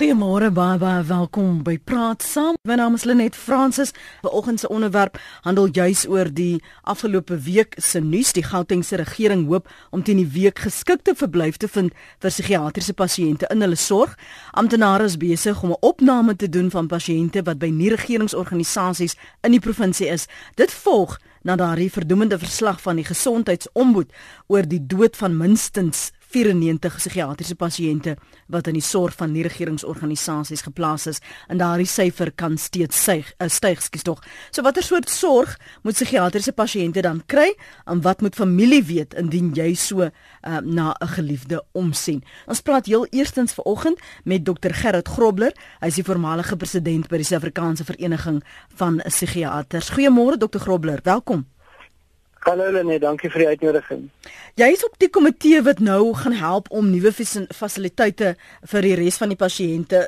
Goeiemôre baie baie welkom by Praat Saam. My naam is Lenet Fransis. Vanoggend se onderwerp handel juis oor die afgelope week se nuus. Die Gautengse regering hoop om teen die week geskikte verblyf te vind vir psigiatriese pasiënte in hulle sorg. Amptenare is besig om 'n opname te doen van pasiënte wat by nie-regeringsorganisasies in die provinsie is. Dit volg na daardie verdoemende verslag van die gesondheidsombud oor die dood van minstens 94 psigiatriese pasiënte wat in die sorg van nie-regeringsorganisasies geplaas is en daardie syfer kan steeds styg, uh, styg skies tog. So watter soort sorg moet psigiatriese pasiënte dan kry en wat moet familie weet indien jy so uh, na 'n geliefde omsien? Ons praat heel eerstens vanoggend met Dr Gerrit Grobler. Hy is die voormalige president by die Suid-Afrikaanse Vereniging van Psigiaters. Goeiemôre Dr Grobler, welkom. Hallo Lene, dankie vir die uitnodiging. Jy is op die komitee wat nou gaan help om nuwe fasiliteite vir die res van die pasiënte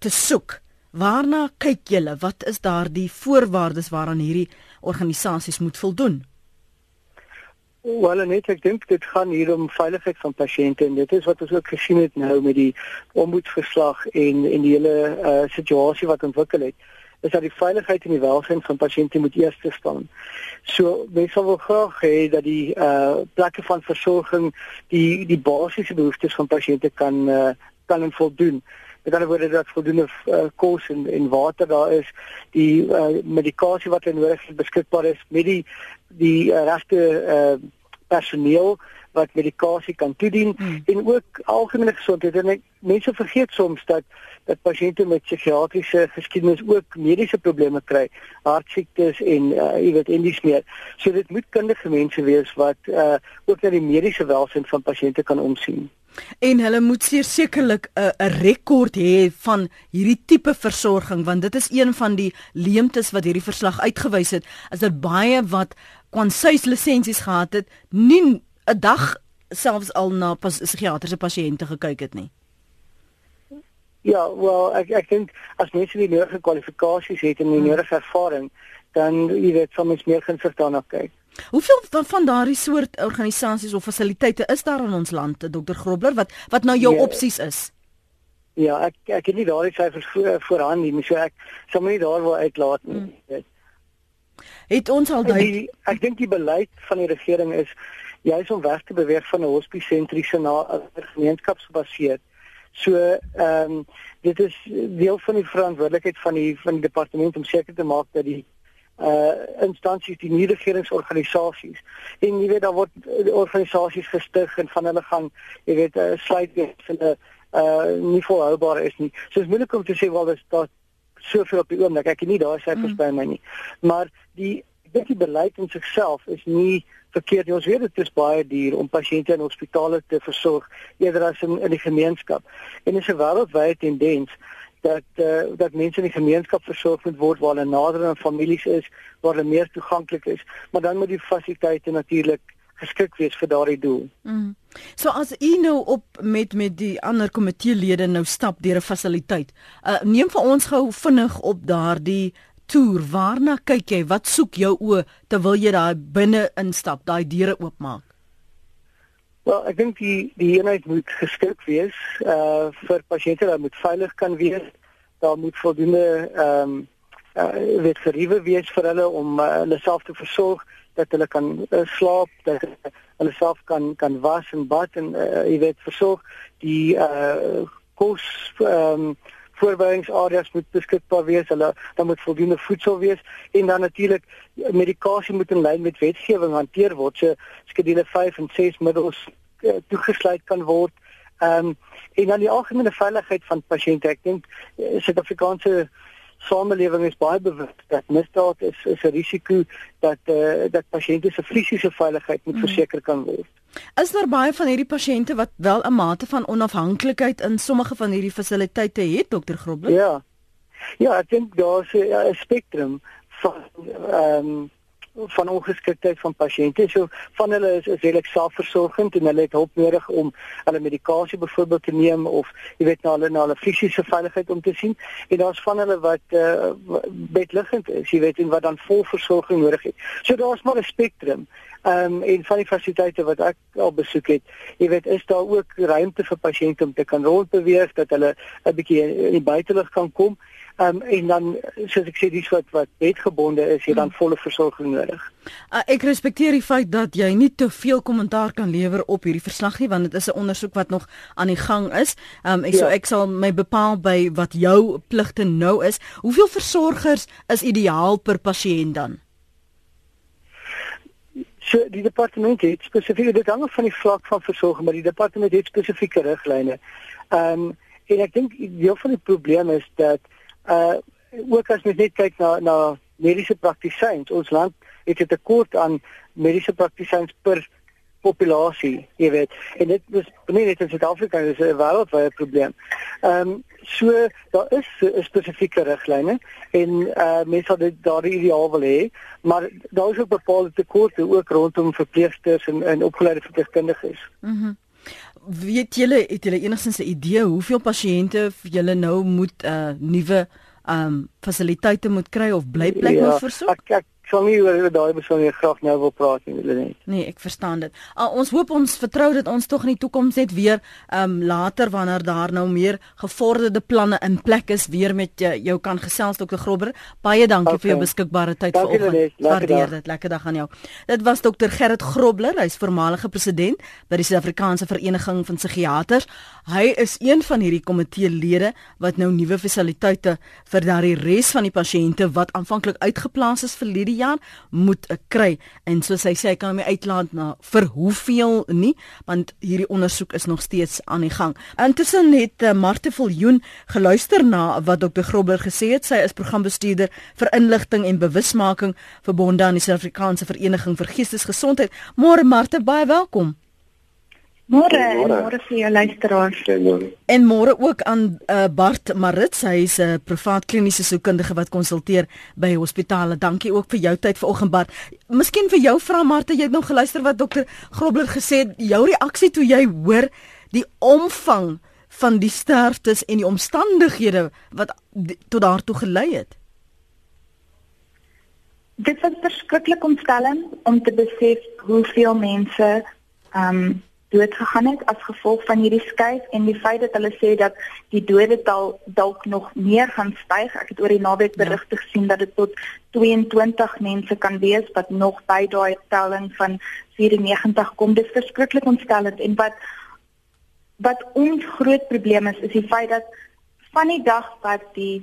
te soek. Waarna kyk julle? Wat is daardie voorwaardes waaraan hierdie organisasies moet voldoen? Wel net ek dink dit gaan hier om veiligheid van pasiënte en dit is wat ons ook gesien het nou met die omboedverslag en en die hele uh, situasie wat ontwikkel het is dat die veiligheid en die welstand van pasiënte moet eers staan. So mense wil graag hê dat die uh plekke van versorging die die basiese behoeftes van pasiënte kan uh kan en voldoen. Met ander woorde dat voldoende uh, kos en en water daar is, die uh medikasie wat hulle nodig het beskikbaar is, met die die uh, regte uh personeel wat medikasie kan toedien hmm. en ook algemene gesondheid en ek, mense vergeet soms dat dat pasiënte met psigiatriese geskiedenis ook mediese probleme kry, hartsiektes en uh, jy weet en dis meer. So dit moet kundige mense wees wat uh, ook na die mediese welstand van pasiënte kan omsien. En hulle moet sekerlik 'n uh, rekord hê van hierdie tipe versorging want dit is een van die leemtes wat hierdie verslag uitgewys het, is dat baie wat kwansuis lisensies gehad het, nie 'n dag selfs al na psigiatriese pasiënte gekyk het nie. Ja, wel ek ek dink as mense die nodige kwalifikasies het en die hmm. nodige ervaring, dan jy weet soms meer gaan sit daarna kyk. Hoeveel van, van daardie soort organisasies of fasiliteite is daar in ons land, Dr. Grobler, wat wat nou jou ja, opsies is? Ja, ek ek het nie daardie syfers voor, voorhand nie, so ek sal my nie daar wil uitlaat nie. Hmm. Het ons al daai ek dink die beleid van die regering is juis om weg te beweeg van 'n hospiesentriese na 'n gemeenskapsgebaseerde So ehm um, dit is deel van die verantwoordelikheid van die van die departement om seker te maak dat die uh instansies die nie regeringsorganisasies en jy weet daar word organisasies gestig en van hulle gaan jy weet uh, sluit wees van 'n uh nie volhoubaar is nie. So is moeilik om te sê wel dis daar soveel op die oomblik. Ek het nie daai syfers mm. by my nie. Maar die dink die beleid in sigself is nie verkeerd nie. Ons weet dit is baie duur om pasiënte in hospitale te versorg eerder as in, in die gemeenskap. En dis 'n wêreldwye tendens dat uh, dat mense in die gemeenskap versorg moet word waar hulle nader aan families is, waar hulle meer toeganklik is, maar dan moet die fasiliteite natuurlik geskik wees vir daardie doel. Mm. So as u nou op met met die ander komiteelede nou stap deur 'n fasiliteit, uh, neem vir ons gou vinnig op daardie toer, waarna kyk jy? Wat soek jou oë terwyl jy daar binne instap, daai deure oopmaak? Wel, ek dink die die eenheid moet geskik wees uh vir pasiënte wat moet veilig kan wees. Daar moet voldoende ehm um, uh weet geriewe wees vir hulle om uh, hulle self te versorg dat hulle kan uh, slaap, dat hulle self kan kan was en bad en uh, jy weet versorg die uh kos ehm um, voorbereidingsareas moet beskikbaar wees. Hulle dan moet voldoende voedsel wees en dan natuurlik medikasie moet in lyn met wetgewing hanteer word. So skedule 5 en 6 middels uh, toegesluit kan word. Ehm um, en dan die algemene veiligheid van pasiënte. Ek dink uh, Suid-Afrikaanse samelewing is baie bewus dat misdaad is is 'n risiko dat eh uh, dat pasiënte se fisiese veiligheid moet mhm. verseker kan word. Is daar baie van hierdie pasiënte wat wel 'n mate van onafhanklikheid in sommige van hierdie fasiliteite het, dokter Grobler? Ja. Ja, ek dink daar's 'n spektrum van ehm um, van ongeskiktheid van pasiënte. So van hulle is is redelik selfversorgend en hulle het hulp nodig om hulle medikasie byvoorbeeld te neem of jy weet na hulle na hulle fisiese veiligheid om te sien. En daar's van hulle wat uh, bedliggend is, jy weet en wat dan vol versorging nodig het. So daar's maar 'n spektrum. Ehm um, en van die fasiliteite wat ek al besoek het, jy weet, is daar ook ruimte vir pasiënte om te kan rondbeweeg dat hulle 'n bietjie in die buitelug kan kom. Ehm um, en dan soos ek sê dis wat wat wetgebonde is, jy dan hmm. volle versorging nodig. Uh, ek respekteer die feit dat jy nie te veel kommentaar kan lewer op hierdie verslag nie want dit is 'n ondersoek wat nog aan die gang is. Ehm um, ek ja. so ek sal my bepaal by wat jou pligte nou is. Hoeveel versorgers is ideaal per pasiënt dan? So die departement het spesifiek dit hang af van die vlak van versorging, maar die departement het spesifieke riglyne. Ehm um, en ek dink deel van die probleem is dat uh ook as mens net kyk na na mediese praktisyns, ons land het 'n tekort aan mediese praktisyns per populasie, jy weet. En dit is nie net in Suid-Afrika, dit is 'n wêreldwye probleem. Ehm um, so daar is 'n spesifieke riglyne en uh mense sal dit daar ideaal wil hê, maar daar is ook bepaalde tekorte ook rondom verpleegsters en en opgeleide verpleegkundiges. Mhm. Mm weet julle het julle enigstens 'n idee hoeveel pasiënte julle nou moet uh nuwe um fasiliteite moet kry of blyplek ja, moet versoek? Ek, ek sal nie oor daai besonderhede graag nou wil praat nie, hulle net. Nee, ek verstaan dit. Uh, ons hoop ons vertrou dat ons tog in die toekoms net weer um later wanneer daar nou meer gevorderde planne in plek is weer met jou, jou kan gesels Dr. Grobber. Baie dankie okay. vir jou beskikbare tyd vanoggend. Waardeer dit. Lekker dag aan jou. Dit was Dr. Gerrit Grobler, hy's voormalige president by die Suid-Afrikaanse Vereniging van Psigiaters. Hy is een van hierdie komiteelede wat nou nuwe fasiliteite vir daardie res van die pasiënte wat aanvanklik uitgeplaas is vir hierdie jaar moet ek kry en soos hy sê kan hom uitlaat na vir hoeveel nie want hierdie ondersoek is nog steeds aan die gang. Intussen het uh, Marte Viljoen geluister na wat Dr. Grobler gesê het. Sy is programbestuurder vir inligting en bewusmaking verbonde aan die Suid-Afrikaanse Vereniging vir Geestesgesondheid. Môre Marte, baie welkom. Môre, môre vir jou luisteraars. En môre ook aan uh, Bart Marits, hy is 'n uh, privaat kliniese sielkundige wat konsulteer by hospitale. Dankie ook vir jou tyd vanoggend Bart. Miskien vir jou vra Martha, jy het nog geluister wat dokter Grobler gesê het, jou reaksie toe jy hoor die omvang van die sterftes en die omstandighede wat die, tot daartoe gelei het. Dit was verskriklik ontstellend om te besef hoeveel mense ehm um, dood gegaan het as gevolg van hierdie skuif en die feit dat hulle sê dat die dodetal dalk nog meer gaan styg. Ek het oor die naweek ja. berigte ja. gesien dat dit tot 22 mense kan wees wat nog by daai telling van 94 kom. Dit is verskriklik ontstellend en wat wat ons groot probleem is is die feit dat van die dag wat die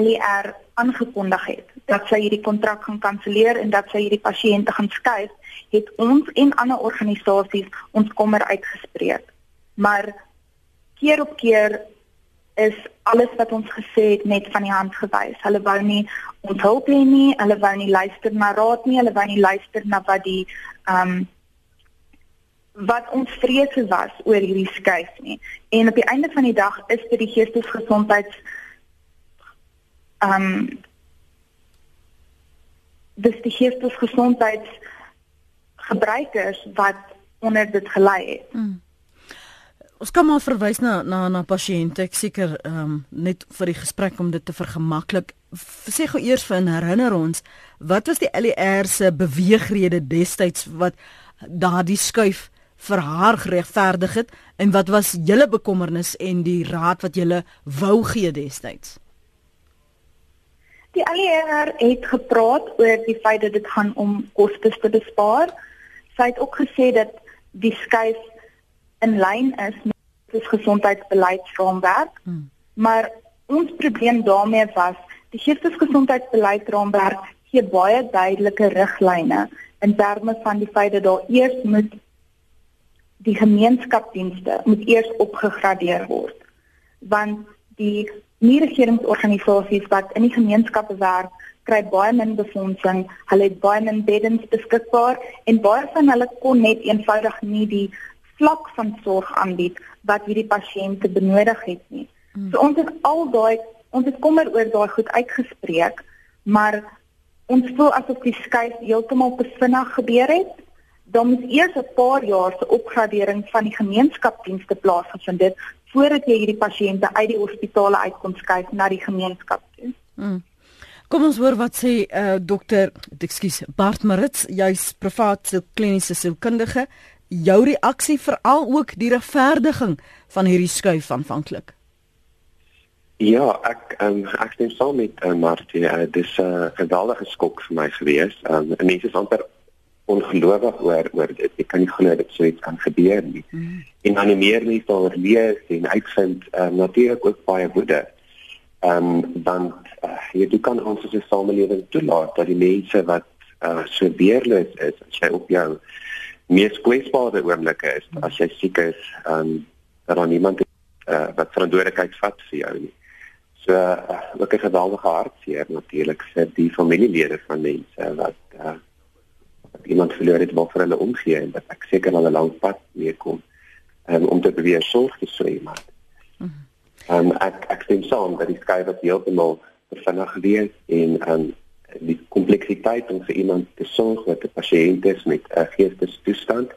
LER aangekondig het dat sy hierdie kontrak gaan kanselleer en dat sy hierdie pasiënte gaan skuif, het ons en ander organisasies ons kommer uitgespreek. Maar keer op keer is alles wat ons gesê het net van die hand gewys. Hulle wou nie ons hulp hê nie, hulle wou nie luister na raad nie, hulle wou nie luister na wat die ehm um, wat ons vrese was oor hierdie skuif nie. En op die einde van die dag is dit die geestesgesondheids ehm um, dis die geestesgesondheids gebruikers wat onder dit gelei het. Mm. Ons kan maar verwys na na na pasiënte. Ek seker ehm um, net vir die gesprek om dit te vergemaklik. Sê gou eers vir herinner ons, wat was die LER se beweegrede destyds wat daardie skuif vir haar geregverdig het en wat was julle bekommernis en die raad wat julle wou gee destyds? Die LER het gepraat oor die feit dat dit gaan om kostes te bespaar. Sy het ook gesê dat die skuif in lyn is met die gesondheidsbeleidsraamwerk. Hmm. Maar ons probleem daarmee was die geestesgesondheidsbeleidsraamwerk gee baie duidelike riglyne in terme van die feit dat daar eers moet die gemeenskapsdienste moet eers opgegradeer word. Want die nie regeringsorganisasies wat in die gemeenskappe werk kry baie min befondsing, hulle het baie min beddens beskikbaar en baie van hulle kon net eenvoudig nie die vlak van sorg aanbied wat hierdie pasiënte benodig het nie. Hmm. So ons het al daai ons het kommer oor daai goed uitgespreek, maar ons voel asof die skuif heeltemal te vinnig gebeur het. Dan moet eers 'n paar jaar se opgradering van die gemeenskapsdienste plaasgevind het voordat jy hierdie pasiënte uit die hospitale uit kon skuif na die gemeenskap toe. Hmm. Kom ons hoor wat sê uh, dokter, ekskuus, Bart Marits, jy's privaat kliniese sielkundige, jou reaksie veral ook die regverdiging van hierdie skuif aanvanklik. Ja, ek um, ek stem saam met uh, Martie. Uh, dis 'n uh, geweldige skok vir my gewees. Um, mense is amper ongelowig oor oor dit. Ek kan nie glo dat so iets kan gebeur nie. Mm. En dan meer mense daar lees en uitvind uh, natuurlik ook baie woede. Ehm um, want uh, jy kan ons as 'n samelewing toelaat dat die mense wat uh, so weerloos is, as jy op jou mees kwesbare oomblikke is, mm. as jy siek is, ehm um, dat dan niemand uh, wat verantwoordelikheid vat vir jou nie. So uh, ook 'n geweldige hartseer natuurlik vir die familielede van mense wat uh, iemand verloor het waarvoor hulle omgee en dat ek seker al 'n lang pad mee kom um, om te beweer sorg te sê maar. Ehm um, ek ek stem saam dat die skryf wat heeltemal vinnig gewees en ehm um, die kompleksiteit om vir iemand te sorg wat 'n pasiënt is met 'n geestesstoestand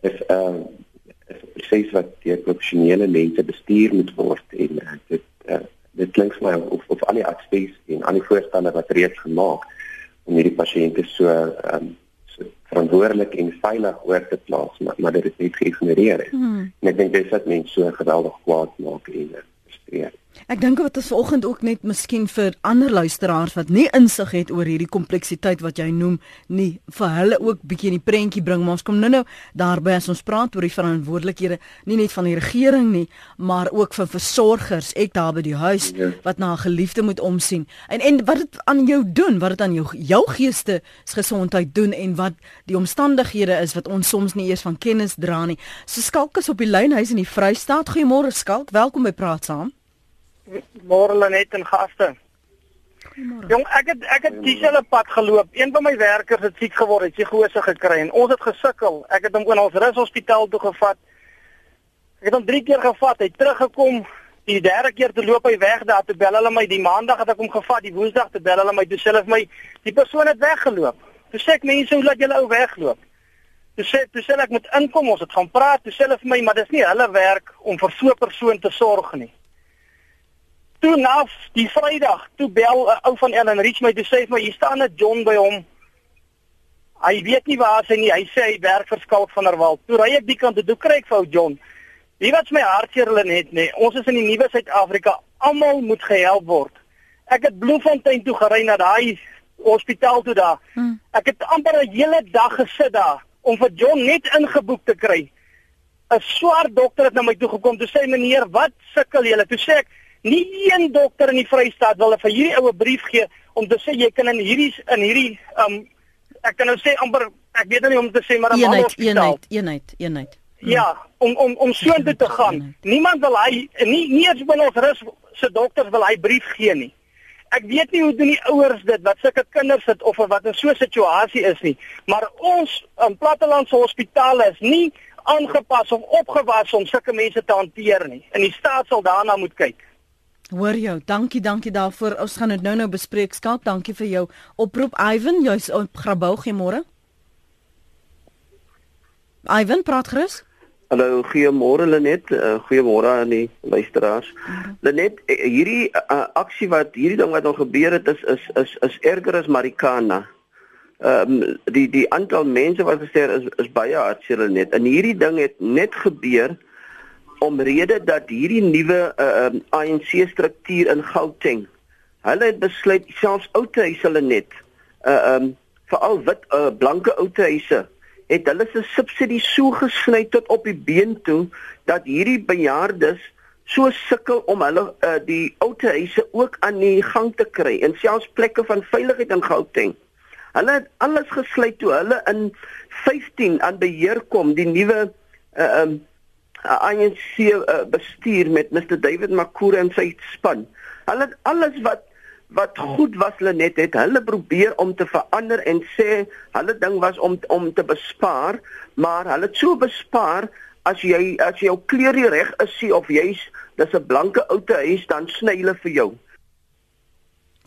is ehm uh, is 'n proses wat deur professionele mense bestuur moet word en uh, dit uh, dit klink vir my of of al die advies en al die voorstelle wat reeds gemaak om hierdie pasiënte so um, verantwoordelik en veilig oor te plaas maar, maar dit is net geïgnoreer. Hmm. En ek dink dis wat mense so geweldig kwaad maak en frustreer. Ek dink wat ons vanoggend ook net miskien vir ander luisteraars wat nie insig het oor hierdie kompleksiteit wat jy noem nie vir hulle ook bietjie in die prentjie bring maar ons kom nou-nou daarby as ons praat oor die verantwoordelikhede nie net van die regering nie maar ook vir versorgers ek daar by die huis ja. wat na 'n geliefde moet omsien. En en wat dit aan jou doen wat dit aan jou jou geeste gesondheid doen en wat die omstandighede is wat ons soms nie eers van kennis dra nie. So skalk is op die lynhuis in die Vrystaat. Goeiemôre skalk. Welkom by praat saam môre net in gaste. Jong, ek het ek het dieselfde pad geloop. Een van my werkers het siek geword, het psigose gekry en ons het gesukkel. Ek het hom in ons rus hospitaal toe gevat. Ek het hom 3 keer gevat. Hy teruggekom. Die derde keer te loop hy weg daar te bel hulle my die maandag het ek hom gevat, die woensdag te bel hulle my toe self my die persoon het weggeloop. Toe sê ek mense, hoe laat julle ou wegloop? Toe sê toe sê ek moet inkom, ons het gaan praat, toe sê hulle vir my, maar dis nie hulle werk om vir so 'n persoon te sorg nie toe na die Vrydag, toe bel 'n ou van Ellen Rich my toe sê vir my hier staan 'n John by hom. Hy weet nie waar hy nie. Hy sê hy werk vir Skalk van der Walt. Toe ry ek die kant toe kry ek vir ou John. Wie wat my hartseer hulle net nê. Ons is in die nuwe Suid-Afrika. Almal moet gehelp word. Ek het Bloemfontein toe gery na daai hospitaal toe daar. Hmm. Ek het amper 'n hele dag gesit daar om vir John net ingeboek te kry. 'n Swart dokter het na my toe gekom. Toe sê meneer, "Wat sukkel julle?" Toe sê ek, Nie een dokter in die Vrystaat wil vir hierdie oue brief gee om te sê jy kan in hierdie in hierdie um ek kan nou sê amper ek weet nou nie om te sê maar 'n eenheid eenheid eenheid eenheid. Ja, om om om so intoe te gaan. Eenheid. Niemand wil hy nie nie eens binne ons rus se dokters wil hy brief gee nie. Ek weet nie hoe doen die ouers dit wat sulke kinders het of wat in so 'n situasie is nie, maar ons in plattelandse hospitale is nie aangepas of opgewas om sulke mense te hanteer nie. En die staat sal daarna moet kyk. Hoor jou. Dankie, dankie daarvoor. Ons gaan dit nou-nou bespreek. Skalk, dankie vir jou oproep. Ivan, jy's op Grabouw, goeiemôre. Ivan, praat gerus. Hallo, goeiemôre Lenet. Uh, goeiemôre aan die luisteraars. Mhm. Lenet, eh, hierdie uh, aksie wat hierdie ding wat al gebeur het is is is is erger as Marikana. Ehm um, die die aantal mense wat gesterf is is baie hartseer net. En hierdie ding het net gebeur omrede dat hierdie nuwe uh, um, ANC struktuur in Gauteng hulle het besluit selfs outehuise hulle net uh um veral wit uh, blanke outehuise het hulle se subsidie so gesny tot op die been toe dat hierdie bejaardes so sukkel om hulle uh, die outehuise ook aan die gang te kry en selfs plekke van veiligheid in Gauteng. Hulle het alles gesluit toe hulle in 15 aan beheer kom die nuwe uh um ANC uh, bestuur met Mr David Makura en sy span. Hulle alles wat wat goed was hulle net het hulle probeer om te verander en sê hulle ding was om om te bespaar, maar hulle het so bespaar as jy as jou kleur nie reg is of jy's dis 'n blanke oute huis dan sny hulle vir jou.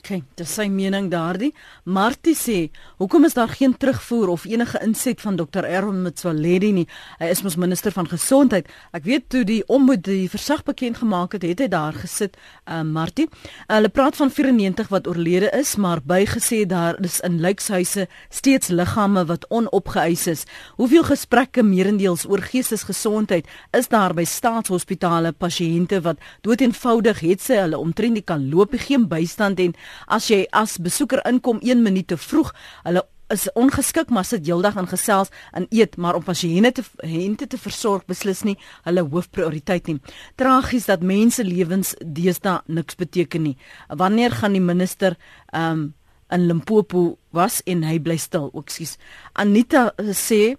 Okay, dis sy mening daardie. Martie sê, "Hoekom is daar geen terugvoer of enige inset van Dr. Erwin Mtswaledi nie? Hy is mos minister van gesondheid. Ek weet toe die ombudsman die versag bekend gemaak het, het hy daar gesit, uh, Martie. Hulle praat van 94 wat oorlede is, maar bygesê daar is in lykshuise steeds liggame wat onopgeëis is. Hoeveel gesprekke meerendeels oor geestesgesondheid is daar by staatshospitale pasiënte wat dood eenvoudig het sy hulle omtrent nie kan loop, geen bystand en as jy as besoeker inkom 1 minuut te vroeg, hulle is ongeskik maar sit heeldag in gesels en eet maar om pasiënte te hente te versorg beslis nie hulle hoofprioriteit nie. Tragies dat mense lewens deesdae niks beteken nie. Wanneer gaan die minister um in Limpopo was en hy bly stil. Ekskuus. Anita sê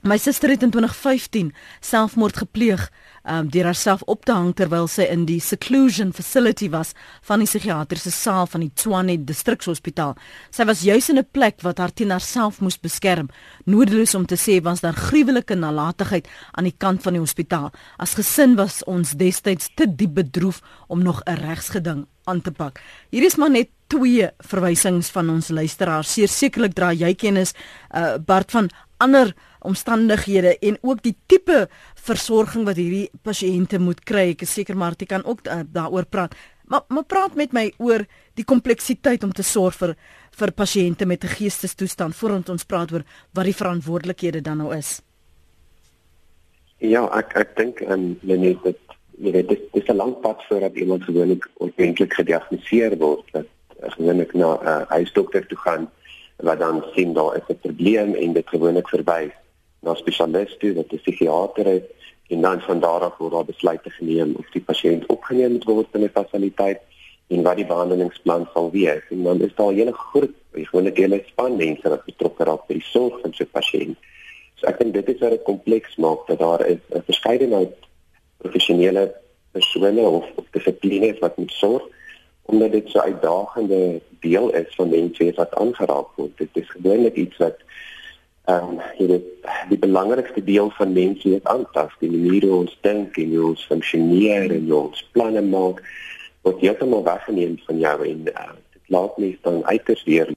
My suster het in 2015 selfmoord gepleeg um, deur haarself op te hang terwyl sy in die seclusion facility was van die psigiatriese saal van die Tshwane distrikshospitaal. Sy was juis in 'n plek wat haar teen haarself moes beskerm. Nodeloos om te sê was daar gruwelike nalatigheid aan die kant van die hospitaal. As gesin was ons destyds te diep bedroef om nog 'n regsgeding aan te pak. Hier is maar net twee verwysings van ons luisteraars. Sekerlik dra jy kennis uh, Bart van ander omstandighede en ook die tipe versorging wat hierdie pasiënte moet kry. Ek is seker Martie kan ook uh, daaroor praat. Maar maar praat met my oor die kompleksiteit om te sorg vir vir pasiënte met 'n geestesstoestand voordat ons praat oor wat die verantwoordelikhede dan nou is. Ja, ek ek dink en um, Lenet dit jy weet dit is 'n lang pad voordat iemand gewoonlik ordentlik gediagnoseer word dat gewoonlik na 'n uh, huisdokter toe gaan wat dan sien daar is 'n probleem en dit gewoonlik verwys na spesialiste wat 'n psigiater is en dan van daar af word daar besluite geneem of die pasiënt opgeneem moet word in 'n fasiliteit en wat die behandelingsplan sal wees en dan is daar 'n hele groep gewoonlik hele span mense wat betrokke raak by die sorg van so 'n pasiënt. So ek dink dit is wat dit kompleks maak dat daar is 'n verskeidenheid professionele persone of, of dissiplines wat moet sorg omdat dit so 'n uitdagende deel is van mense wat aangeraak word. Dit is gewoonlik iets wat ehm um, jy weet die belangrikste deel van mense is aantas, die manier hoe ons dink en hoe ons funksioneer en hoe ons planne maak word heeltemal weggeneem van jou en uh, dit laat mense dan uiters weer.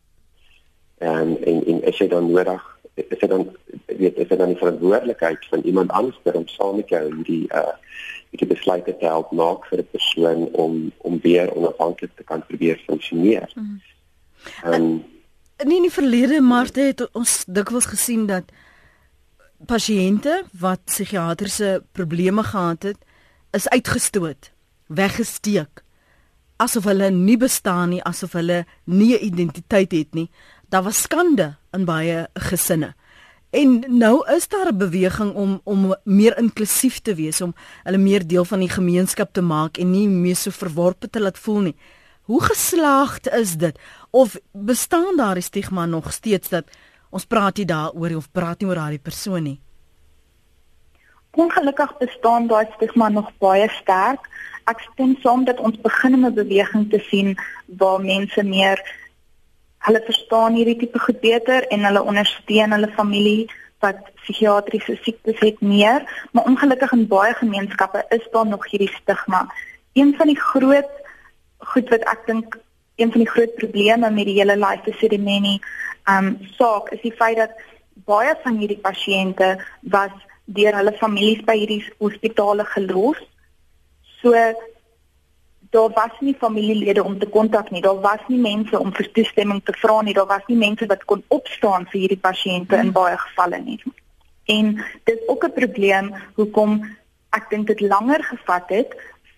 En en en as jy dan nodig is dit dan weet is dit dan die verantwoordelikheid van iemand anders om saam met jou hierdie uh hierdie besluite te help maak vir 'n persoon om om weer onafhanklik te kan probeer funksioneer. Mm. Um, nie in die verlede maar dit het ons dikwels gesien dat pasiënte wat psigiatriese probleme gehad het is uitgestoot, weggesteek asof hulle nie bestaan nie, asof hulle nie 'n identiteit het nie. Daar was skande in baie gesinne. En nou is daar 'n beweging om om meer inklusief te wees, om hulle meer deel van die gemeenskap te maak en nie meer so verworpe te laat voel nie. Hoe geslaagd is dit? Of bestaan daar 'n stigma nog steeds dat ons praat nie daaroor of praat nie oor daardie persoon nie? Ongelukkig bestaan daai stigma nog baie sterk. Ek stem saam dat ons begin 'n beweging te sien waar mense meer hulle verstaan hierdie tipe goed beter en hulle ondersteun hulle familie wat psigiatriese siektes het meer, maar ongelukkig in baie gemeenskappe is daar nog hierdie stigma. Een van die groot goed wat ek dink een van die groot probleme met die hele life ceremony um saak is die feit dat baie van hierdie pasiënte was deur hulle families by hierdie hospitale gelos. So daar was nie familielede om te kontak nie. Daar was nie mense om vir toestemming te vra nie. Daar was nie mense wat kon opstaan vir hierdie pasiënte in hmm. baie gevalle nie. En dit is ook 'n probleem hoekom ek dink dit langer gevat het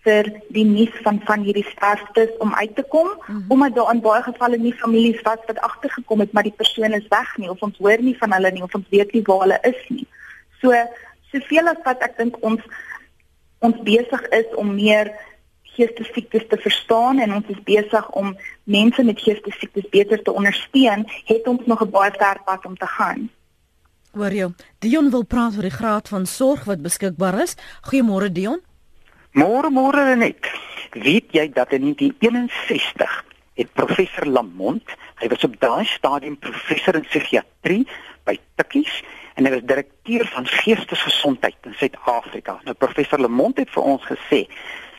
vir die nuus van van hierdie sterftes om uit te kom mm -hmm. omdat daar in baie gevalle nie families was wat agtergekom het maar die persoon is weg nie of ons hoor nie van hulle nie of ons weet nie waar hulle is nie. So soveel as wat ek dink ons ons besig is om meer geestesiektes te verstaan en ons is besig om mense met geestesiektes beter te ondersteun, het ons nog 'n baie ver pad om te gaan. Hoor jy? Dion wil praat oor die graad van sorg wat beskikbaar is. Goeiemôre Dion. Môre môre net. Weet jy dat in 1961 het professor Lamont, hy was op daai stadium professor in psigiatrie by Tikkies en hy was direkteur van geestesgesondheid in Suid-Afrika. Nou professor Lamont het vir ons gesê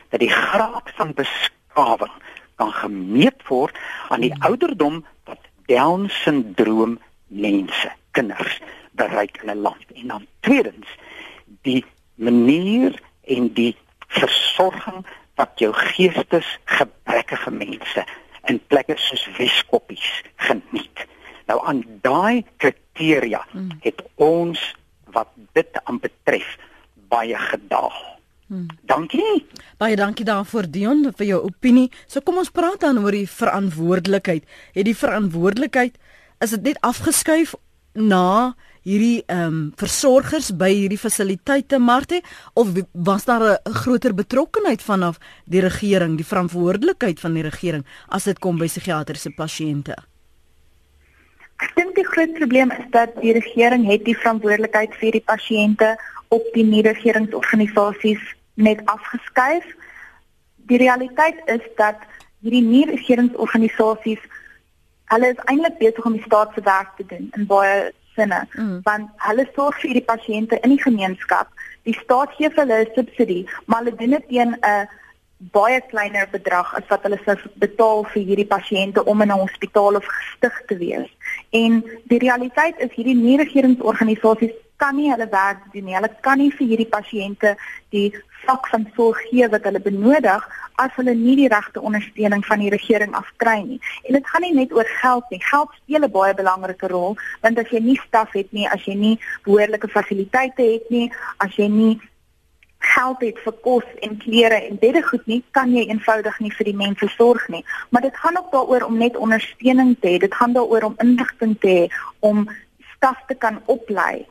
dat die graad van beskawing kan gemeet word aan die ouderdom wat Down-sindroom mense, kinders bereik in 'n land. En dan tweedens, die manier en die versorging wat jou geestesgebrekkige mense in plekke soos Weskoppies geniet. Nou aan daai kriteria hmm. het ons wat dit aanbetref baie gedaag. Hmm. Dankie. Baie dankie daarvoor Dion vir jou opinie. So kom ons praat dan oor die verantwoordelikheid. Het die verantwoordelikheid is dit net afgeskuif na hierdie ehm um, versorgers by hierdie fasiliteite Marte of was daar 'n groter betrokkeheid vanaf die regering, die verantwoordelikheid van die regering as dit kom by psigiatriese pasiënte? Ek dink die groot probleem is dat die regering het die verantwoordelikheid vir die pasiënte op die nie-regeringsorganisasies net afgeskuif. Die realiteit is dat hierdie nie-regeringsorganisasies hulle is eintlik besig om die staat se werk te doen in baie sinne, mm. want hulle sorg vir die pasiënte in die gemeenskap. Die staat gee vir hulle 'n subsidie, maar hulle doen dit teen 'n baie kleiner bedrag as wat hulle sou betaal vir hierdie pasiënte om in 'n hospitaal of gestig te wees. En die realiteit is hierdie nie-regeringsorganisasies kan nie hulle werk doen nie. Hulle kan nie vir hierdie pasiënte die vlak van sorg gee wat hulle benodig as hulle nie die regte ondersteuning van die regering afkry nie. En dit gaan nie net oor geld nie. Geld speel 'n baie belangrike rol want as jy nie staf het nie, as jy nie behoorlike fasiliteite het nie, as jy nie geld het vir kos en klere en beddegoed nie, kan jy eenvoudig nie vir die mense sorg nie. Maar dit gaan ook daaroor om net ondersteuning te hê. Dit gaan daaroor om inligting te hê, om staf te kan oplei.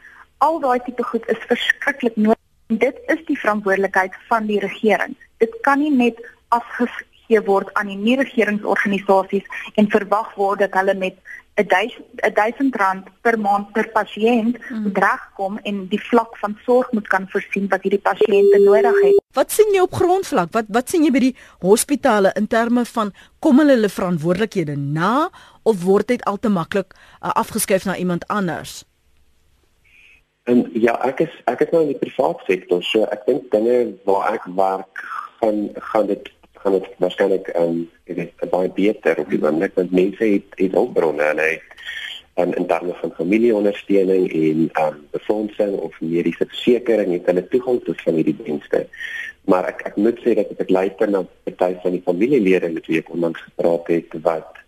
Al daai tipe goed is verskriklik nodig. Dit is die verantwoordelikheid van die regering. Dit kan nie net afgegee word aan die nie-regeringsorganisasies en verwag word dat hulle met 1000 rand per maand per pasiënt mm. regkom en die vlak van sorg moet kan voorsien wat hierdie pasiënte nodig het. Wat sien jy op grondvlak? Wat wat sien jy by die hospitale in terme van kom hulle hulle verantwoordelikhede na of word dit al te maklik uh, afgeskuif na iemand anders? En ja, ek is ek is nou in die private sektor, so ek dink dinge waar ek werk gaan gaan dit gaan dit waarskynlik ehm um, dit is baie beter op die oomblik want mense het het ook bronne en hy en in terme van familieondersteuning en ehm um, befondsing of mediese versekerings het hulle toegang tot van hierdie dienste. Maar ek ek moet sê dat ek luister na party van die familielede met wie ek onlangs gepraat het wat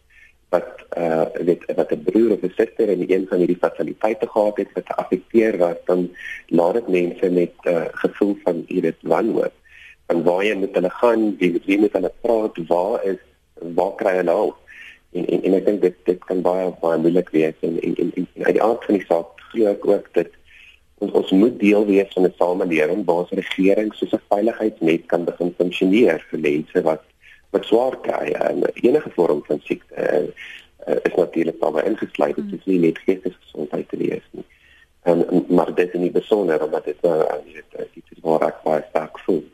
wat uh weet wat 'n broer of 'n suster in een van hierdie fasiliteite gehad het wat geaffekteer was dan laat dit mense met 'n uh, gevoel van jy weet wanhoop en waar jy met hulle gaan wie met wie met hulle praat waar is waar kry hulle hulp? En en, en ek dink dit dit kan baie baie moeilik wees en en en, en uit die aard van die saak glo ek ook dat ons ons moet deel wees van 'n samelewing waar ons regering soos 'n veiligheidsnet kan begin funksioneer vir mense wat wat swaar kry. En enige vorm van siekte uh, uh, is natuurlik daarbey ingesluit. Dit is nie net geestesgesondheid te wees nie. En maar dit is nie besonder omdat dit nou uh, dit dit is waar ek baie sterk voel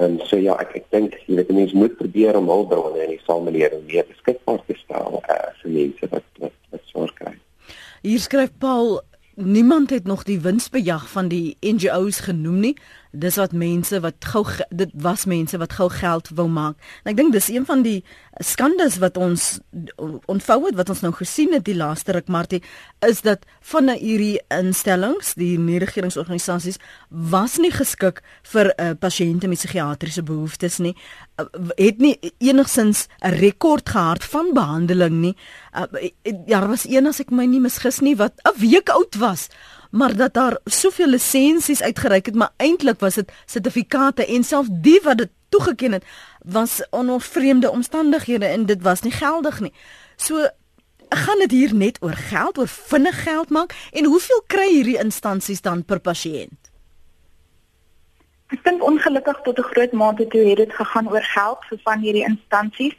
en so ja ek ek dink jy weet mense moet probeer om hulpbronne in die samelewing meer beskikbaar te stel uh, vir mense wat wat, wat swaar kry. Hier skryf Paul niemand het nog die winsbejag van die NGO's genoem nie dis wat mense wat gou dit was mense wat gou geld wou maak. En ek dink dis een van die skandes wat ons ontvou het wat ons nou gesien het die laaste ruk Martie is dat van hierdie instellings, die nie-regeringsorganisasies was nie geskik vir uh, pasiënte met psigiatriese behoeftes nie. Uh, het nie enigsins 'n rekord gehad van behandeling nie. Uh, ja, daar was een as ek my nie misgis nie wat 'n week oud was maar dat daar soveel lisensies uitgereik het, maar eintlik was dit sertifikate en self die wat dit toegeken het was onder vreemde omstandighede en dit was nie geldig nie. So gaan dit hier net oor geld, oor vinnig geld maak en hoeveel kry hierdie instansies dan per pasiënt? Ek dink ongelukkig tot 'n groot mate toe het dit gegaan oor geld vir van hierdie instansies.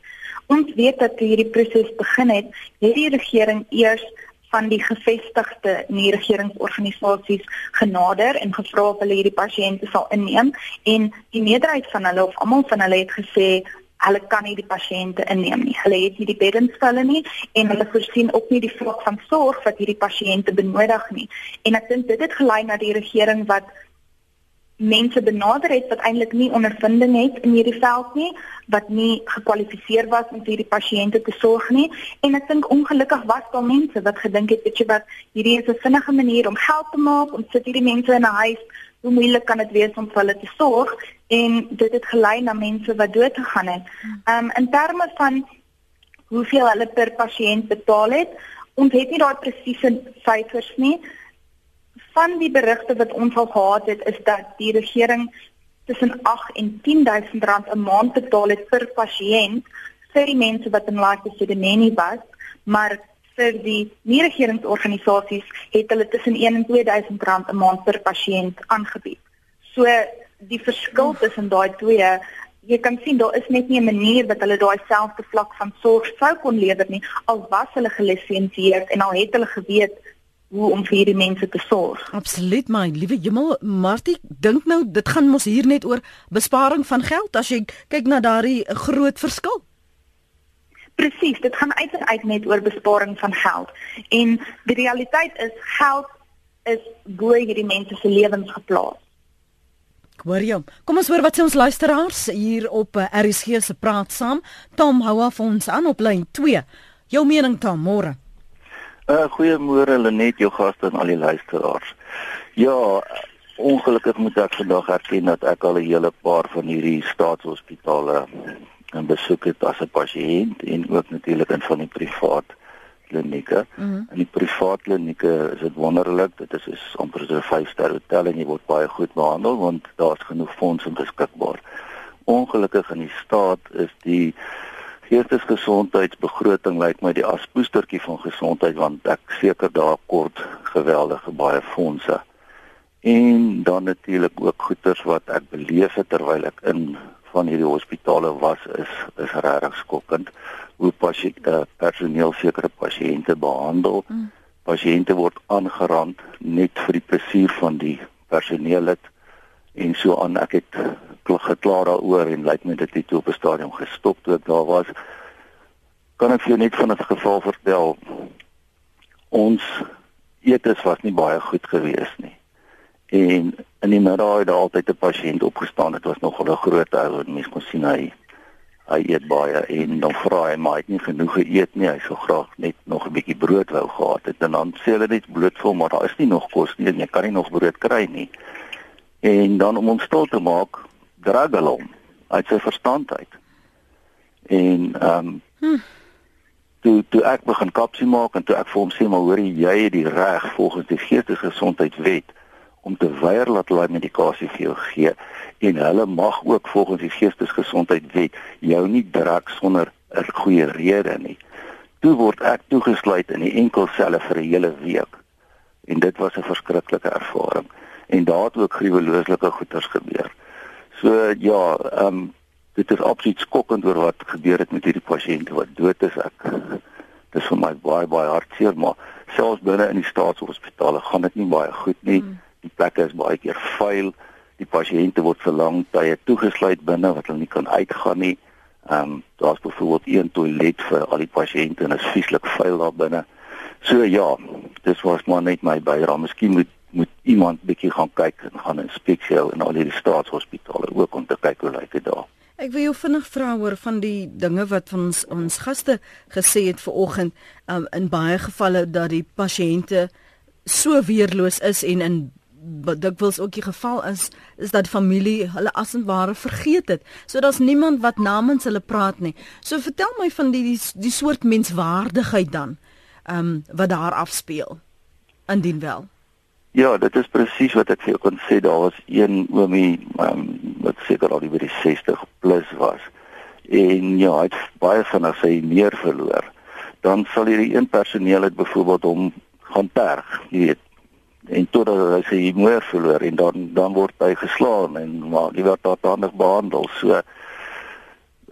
Ons weet dat hierdie proses begin het, het die regering eers van die gevestigde nie-regeringsorganisasies genader en gevra of hulle hierdie pasiënte sal inneem en die meerderheid van hulle of almal van hulle het gesê hulle kan nie die pasiënte inneem nie. Hulle het nie die beddens vir hulle nie en hulle voorsien ook nie die vlak van sorg wat hierdie pasiënte benodig nie. En ek dink dit het gelei na die regering wat mense benader het wat eintlik nie ondervinding het in hierdie veld nie, wat nie gekwalifiseer was om vir hierdie pasiënte te sorg nie. En ek dink ongelukkig was daar mense wat gedink het weet jy wat hierdie is 'n vinnige manier om geld te maak om sit hierdie mense in 'n huis hoe moeilik kan dit wees om vir hulle te sorg? En dit het gelei na mense wat dood gegaan het. Ehm um, in terme van hoeveel hulle per pasiënt betaal het, ons het nie daai presiese syfers nie van die berigte wat ons al gehad het is dat die regering tussen 8 en 10000 rand 'n maand betaal het per pasiënt vir die mense wat in laaste sedemenie was, maar vir die nie-regeringsorganisasies het hulle tussen 1 en 2000 rand 'n maand per pasiënt aangebied. So die verskil tussen daai twee Jy kan sien daar is net nie 'n manier wat hulle daai selfde vlak van sorg sou kon lewer nie al was hulle gelisensieer en al het hulle geweet hoe om vir hierdie mense te sorg. Absoluut my liewe Hemel, Martie, dink nou dit gaan mos hier net oor besparing van geld as jy kyk na daardie groot verskil. Presies, dit gaan uiteindelik net oor besparing van geld. En die realiteit is geld is bo hierdie mense se lewens geplaas. Hoor jy? Kom ons hoor wat sê ons luisteraars hier op eh, RSG se praat saam. Tom hou af ons aan op lyn 2. Jou mening Tom, môre. Uh, goeiemôre Lenet, jou gaste en al die luisteraars. Ja, ongelukkig moet ek vandag erken dat ek al 'n hele paar van hierdie staatshospitale en besoek het as 'n pasiënt en ook natuurlik in van die privaat klinieke. Mm -hmm. In die privaat klinieke is dit wonderlik, dit is is amper so 'n 5-ster hotel en jy word baie goed behandel want daar's genoeg fondse beskikbaar. Ongelukkig in die staat is die geestesgesondheidsbegroting lyk my die aspoestertjie van gesondheid want ek seker daar kort geweldige baie fondse. En dan natuurlik ook goeders wat ek beleef het terwyl ek in van hierdie hospitale was is is regtig skokkend hoe pasiënte uh, personeel sekere pasiënte behandel. Mm. Pasiënte word aangerand net vir die plesier van die personeel het en so aan ek het geklaar daaroor en lyk my dit het op 'n stadium gestop toe daar was kan ek vir jou net van 'n geval vertel ons eetes was nie baie goed gewees nie. En in die middag het altyd 'n pasiënt opgestaan dit was nogal 'n groot ou en mens kon sien hy hy eet baie en dan vra hy maar hy het nie genoeg geëet nie hy sou graag net nog 'n bietjie brood wou gehad het. En dan sê hulle net bloedvol maar daar is nie nog kos nie en jy kan nie nog brood kry nie. En dan om ons stil te maak drag hulle hom uit sy verstand uit. En ehm um, hm. toe toe ek begin kapsie maak en toe ek vir hom sê maar hoor jy het die reg volgens die geestesgesondheidswet om te weier dat hulle medikasie vir jou gee en hulle mag ook volgens die geestesgesondheidswet jou nie druk sonder 'n goeie rede nie. Toe word ek toegesluit in die enkelselle vir 'n hele week. En dit was 'n verskriklike ervaring en daar het ook gruwelooslike goeters gebeur. So ja, ehm um, dit is absoluut skokkend oor wat gebeur het met hierdie pasiënte wat dood is. Ek dis vir my baie baie hartseer, maar selfs binne in die staatshospitale gaan dit nie baie goed nie. Mm. Die plekke is baie keer vuil. Die pasiënte word vir lang tye toegesluit binne wat hulle nie kan uitgaan nie. Ehm um, daar's byvoorbeeld een toilet vir al die pasiënte en dit is vieslik vuil daar binne. So ja, dis was maar net my bydrae. Miskien moet moet iemand bietjie gaan kyk en gaan inspeksie hou in al hierdie staatshospitale ook om te kyk hoe lyk dit daar. Ek wil jou vinnig vra oor van die dinge wat van ons ons gaste gesê het vanoggend um, in baie gevalle dat die pasiënte so weerloos is en in dikwels ook die geval is is dat familie hulle asenware vergeet het. So daar's niemand wat namens hulle praat nie. So vertel my van die die, die soort menswaardigheid dan ehm um, wat daar afspeel. Indien wel. Ja, dit is presies wat ek vir jou kon sê. Daar was een oomie um, wat seker al oor die 60 plus was. En ja, hy het baie van sy meer verloor. Dan sal hierdie een personeel het byvoorbeeld hom gaan terg, jy weet. En totdat hy sy meer verloor en dan dan word hy geslaan en maar hy word daar dan behandel. So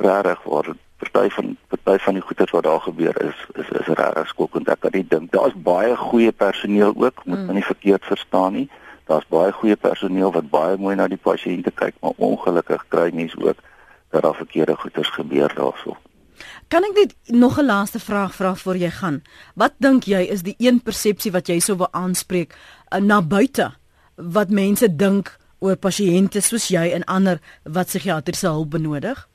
rarig word party van party van die goeders wat daar gebeur is is is regtig skokkend. Ek kan nie dink daar's baie goeie personeel ook, moet mm. nie verkeerd verstaan nie. Daar's baie goeie personeel wat baie mooi na die pasiënte kyk, maar ongelukkig kry mense ook dat daar verkeerde goeders gebeur daarso. Kan ek net nog 'n laaste vraag vra voor jy gaan? Wat dink jy is die een persepsie wat jy sou wil aanspreek uh, na buite wat mense dink oor pasiënte soos jy en ander wat psigiatriese hulp benodig?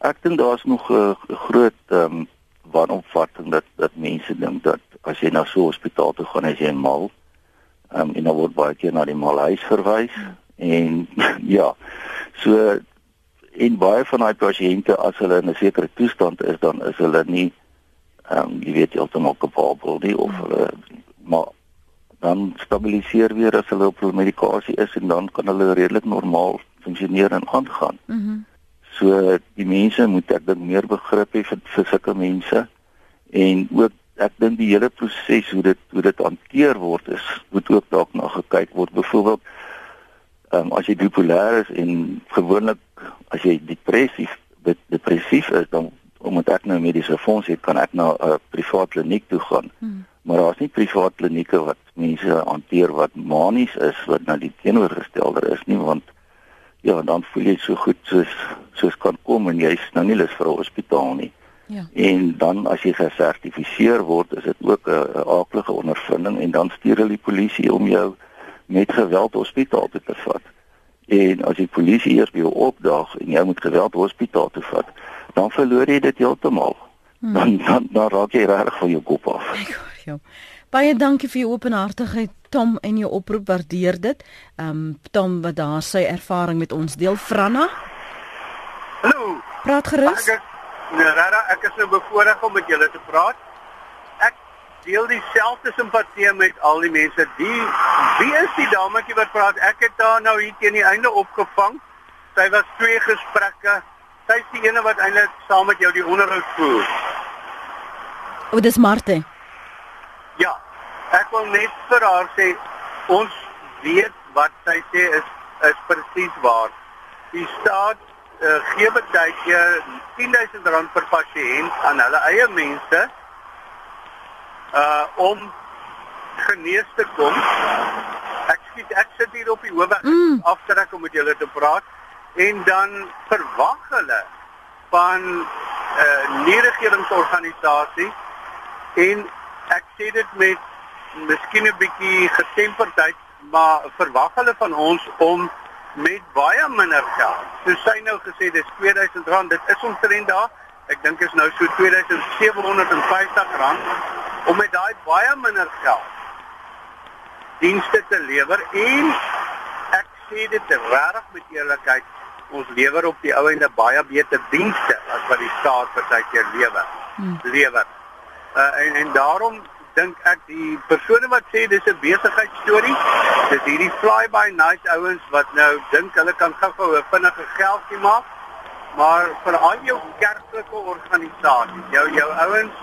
Ek dink daar's nog 'n uh, groot ehm um, wanopvatting dat dat mense dink dat as jy na so 'n hospitaal toe gaan as jy mal ehm um, en dan word baie keer na die malhuis verwys hmm. en ja so en baie van daai pasiënte as hulle in 'n sekere toestand is dan is hulle nie ehm um, jy weet heeltemal kapabel nie of hmm. hulle maar dan stabiliseer weer as hulle op hulle medikasie is en dan kan hulle redelik normaal funksioneer en aangaan. Mhm. Mm so die mense moet ek dink meer begrip hê vir, vir sulke mense en ook ek dink die hele proses hoe dit hoe dit hanteer word is moet ook dalk na gekyk word. Byvoorbeeld ehm um, as jy bipolêr is en gewoonlik as jy depressief depressief is dan omdat ek nou mediese fonds het, kan ek na 'n uh, privaat kliniek toe gaan. Hmm. Maar daar's nie privaat klinieke wat mense hanteer wat manies is wat nou die teenoorgestelde is nie want ja, dan voel jy so goed soos soos kan kom en jy's nou nie lus vir 'n hospitaal nie. Ja. En dan as jy gesertifiseer word, is dit ook 'n aardige ondervinding en dan stuur hulle die polisie om jou met geweld hospitaal toe te vat. En as die polisie eers by jou opdaag en jy moet geweld hospitaal toe vat, dan verloor jy dit heeltemal. Hmm. Dan, dan dan raak jy reg van jou kop af. Ja. Baie dankie vir jou openhartigheid Tom en jou oproep waardeer dit. Ehm um, Tom wat daar sy ervaring met ons deel Franna. Hallo. Praat gerus. Ek nee, Rara, ek is nou bevoorreg om met julle te praat. Ek deel dieselfde simpatie met al die mense. Die wie is die dametjie wat praat? Ek het daar nou hier teen die einde opgevang. Sy was twee gesprekke. Sy is die ene wat eintlik saam met jou die onderhoud voer. O, dis Marte. Ek wil net vir haar sê ons weet wat sy sê is is presies waar. Die staat uh, gee baie keer 10000 rand per pasiënt aan hulle eie mense uh om genees te kom. Ek skiet ek sit hier op die hoofweg mm. aftrek om met julle te praat en dan verwag hulle van 'n uh, nie-regeringsorganisasie en ek sê dit met miskien 'n bietjie getemperdheid, maar verwag hulle van ons om met baie minder geld. So sy nou gesê dis R2000, dit is omtrent daar. Ek dink is nou so R2750 om met daai baie minder geld dienste te lewer en ek sê dit regtig met eerlikheid, ons lewer op die ou ende baie beter dienste as wat die staat partykeer lewer. Hmm. Lewer. Uh, en en daarom dink ek die persone wat sê dis 'n besigheidstorie, dis hierdie fly by night ouens wat nou dink hulle kan gou-gou 'n vinnige geldjie maak. Maar vir al jou kerklike organisasies, jou jou ouens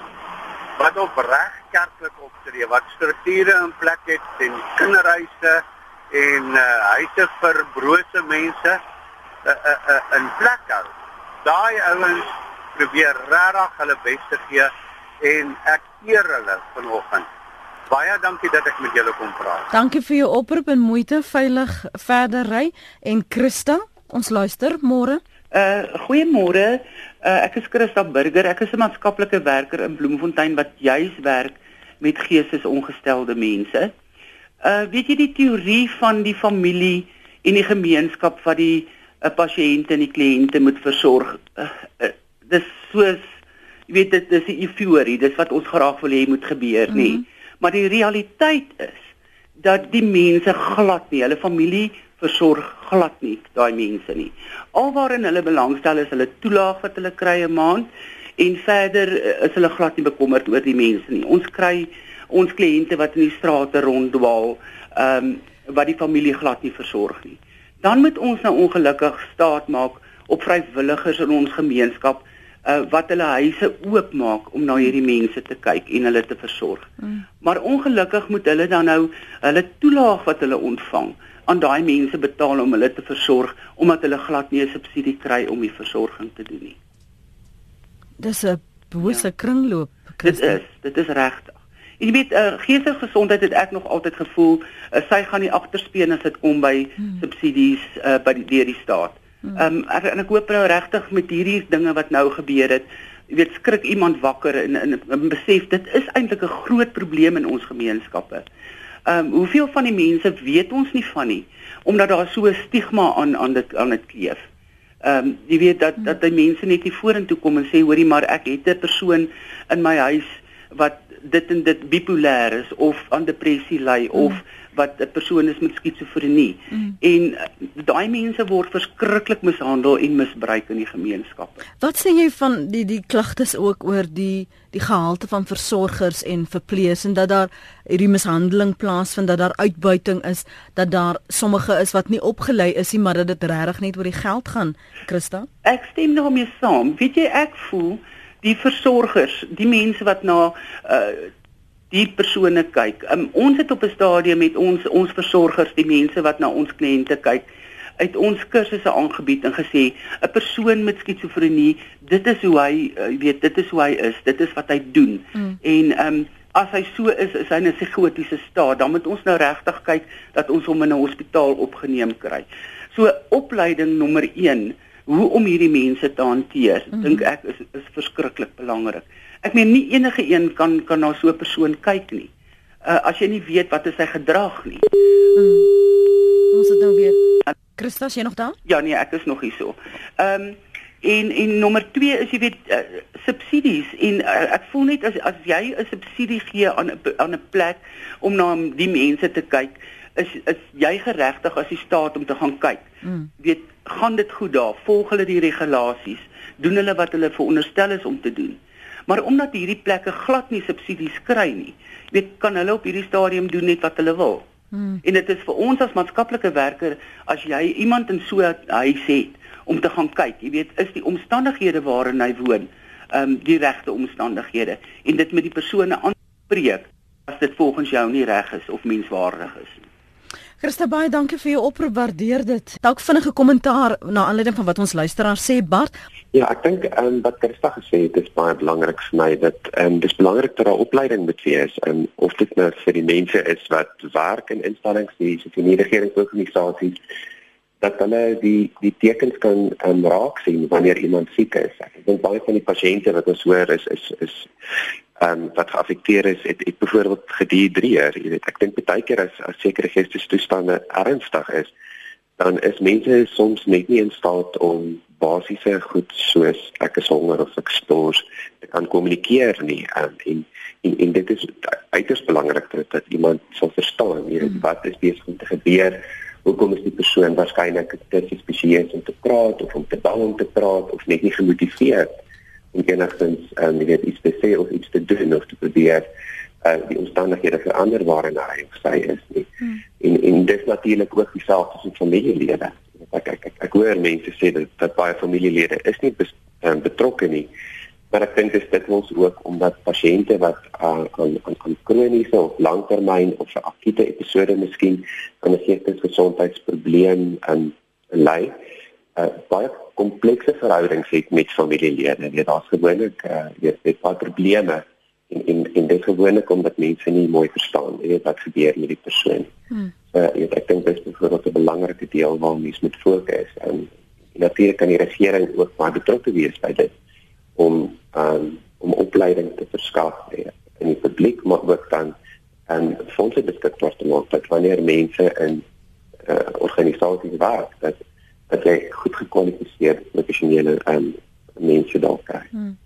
wat op reg kerklik optree, wat strukture in plek het en kinderhuise en uh, huise vir brose mense uh, uh, uh, in plek hou. Daai ouens probeer regtig hulle bes te gee en ek eer hulle vanoggend. Baie dankie dat ek met julle kon praat. Dankie vir jou oproep en moeite veilig verder ry en Christa, ons luister môre. Uh goeiemôre. Uh ek is Christa Burger. Ek is 'n maatskaplike werker in Bloemfontein wat juis werk met geestesongestelde mense. Uh weet jy die teorie van die familie en die gemeenskap wat die uh, pasiënte en die kliënte moet versorg? Uh, uh dis soos jy weet dit dis 'n euforie, dis wat ons graag wil hê moet gebeur, nê. Mm -hmm. Maar die realiteit is dat die mense glad nie, hulle familie versorg glad nie daai mense nie. Alwaarin hulle belangstel is hulle toelaag wat hulle kry 'n maand en verder eh, is hulle glad nie bekommerd oor die mense nie. Ons kry ons kliënte wat in die strate ronddwaal, ehm um, wat die familie glad nie versorg nie. Dan moet ons nou ongelukkig staat maak op vrywilligers in ons gemeenskap uh, wat hulle huise oopmaak om na hierdie mense te kyk en hulle te versorg. Mm. Maar ongelukkig moet hulle dan nou hulle toelaag wat hulle ontvang aan daai mense betaal om hulle te versorg omdat hulle glad nie 'n subsidie kry om die versorging te doen nie. Dis 'n bose ja. kringloop. Dit is, dit is regtig. Jy weet, uh, geestelike gesondheid het ek nog altyd gevoel, uh, sy gaan nie agterspeen as dit kom by hmm. subsidies uh, by die deur die staat. Ehm um, ek, en ek hoop nou regtig met hierdie dinge wat nou gebeur het, jy weet skrik iemand wakker en en, en besef dit is eintlik 'n groot probleem in ons gemeenskappe. Ehm um, hoeveel van die mense weet ons nie van nie omdat daar so 'n stigma aan aan dit aan dit kleef. Ehm um, jy weet dat dat die mense net hier vorentoe kom en sê hoorie maar ek het 'n persoon in my huis wat dit en dit bipolêr is of aan depressie ly mm. Wat 'n persoon is met skizofrenie. Mm. En uh, daai mense word verskriklik mishandel en misbruik in die gemeenskappe. Wat sê jy van die die klagtes ook oor die die gehalte van versorgers en verpleegers en dat daar hierdie mishandeling plaasvind, dat daar uitbuiting is, dat daar sommige is wat nie opgelei is nie, maar dat dit regtig net oor die geld gaan, Christa? Ek stem daarmee saam. Weet jy ek voel die versorgers, die mense wat na uh die persone kyk. Um, ons het op 'n stadium met ons ons versorgers, die mense wat na ons kliënte kyk, uit ons kursusse aangebied en gesê 'n persoon met skizofrenie, dit is hoe hy uh, weet, dit is hoe hy is, dit is wat hy doen. Mm. En ehm um, as hy so is, is hy in 'n psigotiese staat, dan moet ons nou regtig kyk dat ons hom in 'n hospitaal opgeneem kry. So opleiding nommer 1 hoe om hierdie mense te hanteer, mm -hmm. dink ek is is verskriklik belangrik. Ek meen nie enige een kan kan na so 'n persoon kyk nie. Uh as jy nie weet wat is sy gedrag nie. Mm. Ons het nou weer. Christus, jy nog daar? Ja nee, ek is nog hier so. Ehm um, en en nommer 2 is jy weet uh, subsidies en uh, ek voel net as as jy 'n subsidie gee aan 'n aan 'n plek om na die mense te kyk, is is jy geregtig as die staat om te gaan kyk. Mm. Weet, gaan dit goed daar? Volg hulle die regulasies? Doen hulle wat hulle veronderstel is om te doen? Maar omdat hierdie plekke glad nie subsidies kry nie, weet kan hulle op hierdie stadium doen net wat hulle wil. Hmm. En dit is vir ons as maatskaplike werker as jy iemand in so 'n huis het om te gaan kyk, jy weet, is die omstandighede waarin hy woon, ehm um, die regte omstandighede en dit met die persone aanspreek as dit volgens jou nie reg is of menswaardig is nie. Christa baie dankie vir jou oproep, waardeer dit. Dalk vinnige kommentaar na aanleiding van wat ons luisteraar sê Bart. Ja, ek dink ehm um, wat Christa gesê het, is baie belangrik vir my dat ehm um, dis belangrik dat daar opleiding moet wees en um, of dit nou vir die mense is wat werk in instellings, die sosiale regeringsorganisasies dat hulle die die tekens kan um, raak sien wanneer iemand siek is. Ek dink baie van die pasiënte wat ons hoor is is is ehm um, wat geaffekteer is, het, het byvoorbeeld gedihidreer. Jy weet, ek dink baie keer as as sekere geestesstoestande ernstig is, dan is mense soms net nie in staat om basiese goed soos ek is honger of ek stors te kan kommunikeer nie. Um, en en en dit is uiters belangrik dat, dat iemand sal verstaan jy weet mm. wat is besig om te gebeur. Hoekom is die persoon waarskynlik te spesieus om te praat of om te bang om te praat of net nie gemotiveerd om enigstens um, weet iets te sê of iets te doen of te probeer uh, die omstandighede verander waarin hy of sy is nie. Hmm. En en dis natuurlik ook dieselfde met familielede. Ek ek ek, ek hoor mense sê dat dat baie familielede is nie bes, um, betrokke nie. Maar ek dink dit is ons ook omdat pasiënte wat uh, aan aan aan kroniese of langtermyn of 'n akute episode miskien aan 'n sekere gesondheidsprobleem in ly, uh, baie komplekse verhoudings het met familielede. Jy daar's gewoonlik uh jy het baie probleme en en en dit gewoonlik omdat mense nie mooi verstaan jy weet wat gebeur met die persoon. Hmm. So jy weet, ek dink dit is vir 'n belangrike deel waar mense moet fokus en natuurlik kan die regering ook baie betrokke wees by dit om um om opleiding te verskaf in die publiek maar ook dan en fondse beskikbaar te maak dat wanneer mense in uh, organisasies werk dat dat jy goed gekwalifiseerde professionele um, mense dalk kry. Hmm.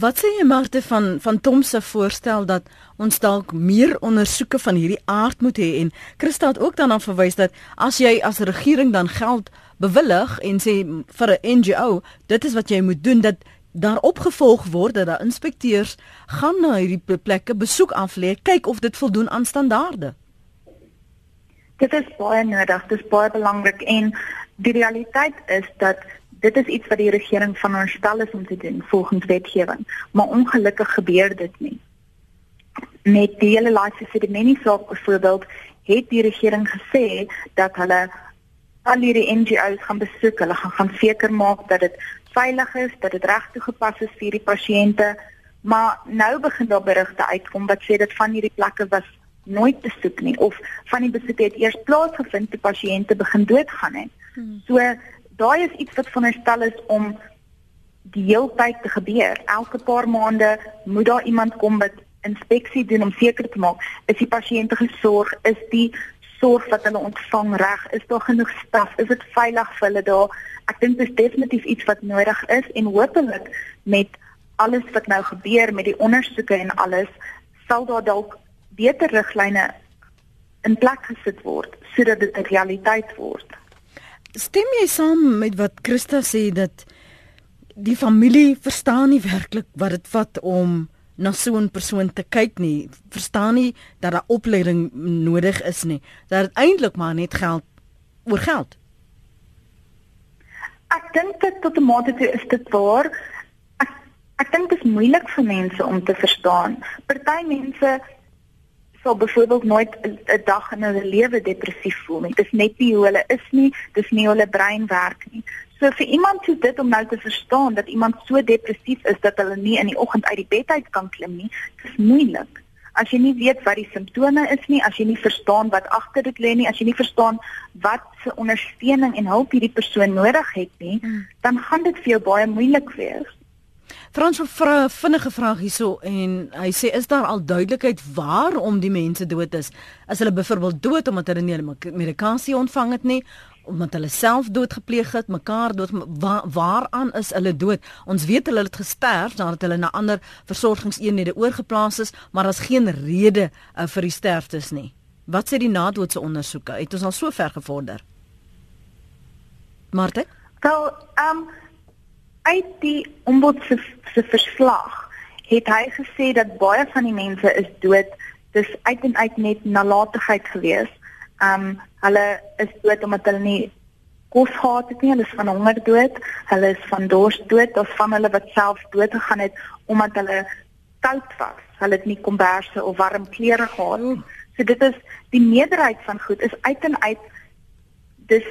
Wat sê jy Marte van van Tom se voorstel dat ons dalk meer ondersoeke van hierdie aard moet hê en Christa het ook daarna verwys dat as jy as regering dan geld bewillig en sê vir 'n NGO, dit is wat jy moet doen dat daar opgevolg word dat daar inspekteurs gaan na hierdie plekke besoek aflê, kyk of dit voldoen aan standaarde. Dit is baie nodig, dit is baie belangrik en die realiteit is dat dit is iets wat die regering van ons stel is om te doen volgens wetgewing, maar ongelukkig gebeur dit nie. Met die hele laaste sedimenie saak byvoorbeeld het die regering gesê dat hulle al hierdie NGO's gaan besoek, hulle gaan gaan seker maak dat dit veilig is, dat dit reg toegepas is vir die pasiënte, maar nou begin daar berigte uitkom wat sê dat van hierdie plekke was nooit besoek nie of van die besoeke het eers plaasgevind toe pasiënte begin doodgaan het. Hmm. So daai is iets wat veronderstel is om die heeltyd te gebeur. Elke paar maande moet daar iemand kom wat inspeksie doen om seker te maak is die pasiënte gesorg, is die sorg wat hulle ontvang reg, is daar genoeg staf, is dit veilig vir hulle daar? Ek dink dit is definitief iets wat nodig is en hopelik met alles wat nou gebeur met die ondersoeke en alles sal daar dalk beter riglyne in plek gesit word sodat dit 'n realiteit word. Stem jy saam met wat Christa sê dat die familie verstaan nie werklik wat dit vat om na so 'n persoon te kyk nie. Verstaan nie dat daar opleiding nodig is nie. Dat dit eintlik maar net geld oor geld. Ek dink dit tot 'n mate toe is dit waar. Ek ek dink dit is moeilik vir mense om te verstaan. Party mense sal byvoorbeeld nooit 'n dag in hulle lewe depressief voel nie. Dit is net nie hoe hulle is nie, dit is nie hoe hulle brein werk nie. So vir iemand so dit om nou te verstaan dat iemand so depressief is dat hulle nie in die oggend uit die bed uit kan klim nie, dis moeilik. As jy nie weet wat die simptome is nie, as jy nie verstaan wat agter dit lê nie, as jy nie verstaan wat se ondersteuning en hulp hierdie persoon nodig het nie, hmm. dan gaan dit vir jou baie moeilik wees. Frans vra 'n vinnige vraag hierso en hy sê is daar al duidelikheid waarom die mense dood is? As hulle byvoorbeeld dood omdat hulle nie medikasie ontvang het nie omdat hulle self dood gepleeg het, mekaar dood wa, waaraan is hulle dood? Ons weet hulle het gesterf nadat hulle na ander versorgingseenhede oorgeplaas is, maar daar's geen rede uh, vir die sterftes nie. Wat sê die nadoodse ondersoeke? Het ons al so ver gevorder? Marte? Wel, ehm um, uit die ombud se, se verslag het hy gesê dat baie van die mense is dood. Dis uit en uit net nalatigheid geweest. Ehm um, hulle is dood omdat hulle nie kos gehad het nie, hulle is van honger dood, hulle is van dors dood, of van hulle wat self dood gegaan het omdat hulle koud was. Hulle het nie komberse of warm klere gehad nie. So dit is die meerderheid van goed is uit en uit dis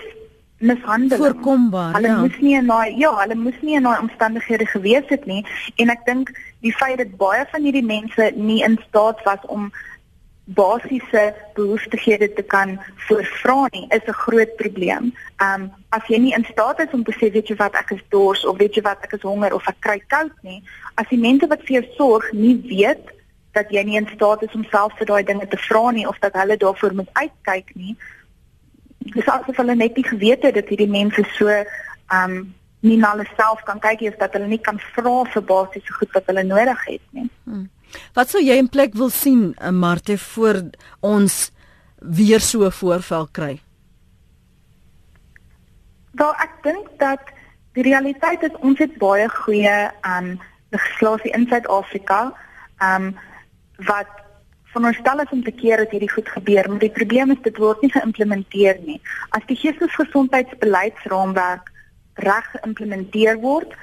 mishandeling. Voorkombaar. Hulle ja. moes nie in daai ja, hulle moes nie in daai omstandighede gewees het nie en ek dink die feit dat baie van hierdie mense nie in staat was om basiese behoeftighede te kan voorvra nie is 'n groot probleem. Um as jy nie in staat is om te sê weet jy wat ek is dors of weet jy wat ek is honger of ek kry koud nie, as die mense wat vir jou sorg nie weet dat jy nie in staat is om self vir daai dinge te vra nie of dat hulle daarvoor moet uitkyk nie. Dis asof hulle net nie geweet het dat hierdie mense so um nie na hulle self kan kyk nie of dat hulle nie kan vra vir basiese goed wat hulle nodig het nie. Hmm. Wat sou jy in plek wil sien, eh, Marte, voor ons weer so 'n voorval kry? Wel, ek dink dat die realiteit is ons het baie goeie um legislasie in Suid-Afrika, um wat veronderstel is om te keer dat hierdie goed gebeur, maar die probleem is dit word nie geïmplementeer nie. As die geestesgesondheidsbeleidsraamwerk reg geïmplementeer word,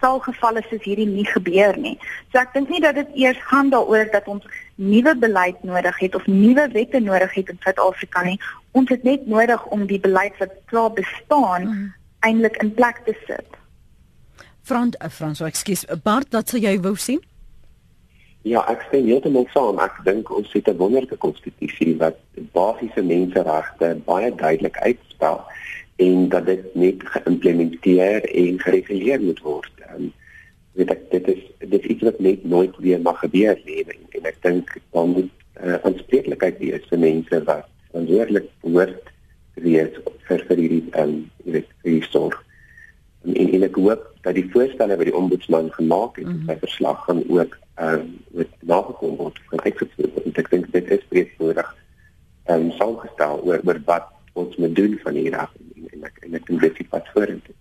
sal gevalle soos hierdie nie gebeur nie. So ek dink nie dat dit eers gaan daaroor dat ons nuwe beleid nodig het of nuwe wette nodig het in Suid-Afrika nie. Ons het net nodig om die beleid wat klaar bestaan mm. eintlik in plek te sit. Frans, uh, Frans, so ekskuus, Bart, wat sou jy wou sien? Ja, ek stem heeltemal saam. Ek dink ons het 'n wonderlike konstitusie wat basiese menseregte baie duidelik uitspel en dat dit net geïmplementeer en gereguleer moet word. Um, weet ek dit is dit is iets wat net nooit weer mag gebeur nie en, en ek dink dan moet uh, aanspreeklikheid wees vir mense wat verantwoordelik word wees vir vir hierdie um weet vir die sorg. En, en en ek hoop dat die voorstelle wat die ombudsman gemaak het mm -hmm. sy verslag gaan ook um met nagekom word van uitgevoer word. Ek dink dit is breedvoerig um saamgestel oor oor wat ons moet doen van hier af en, en ek en ek dink dit is wat vorentoe.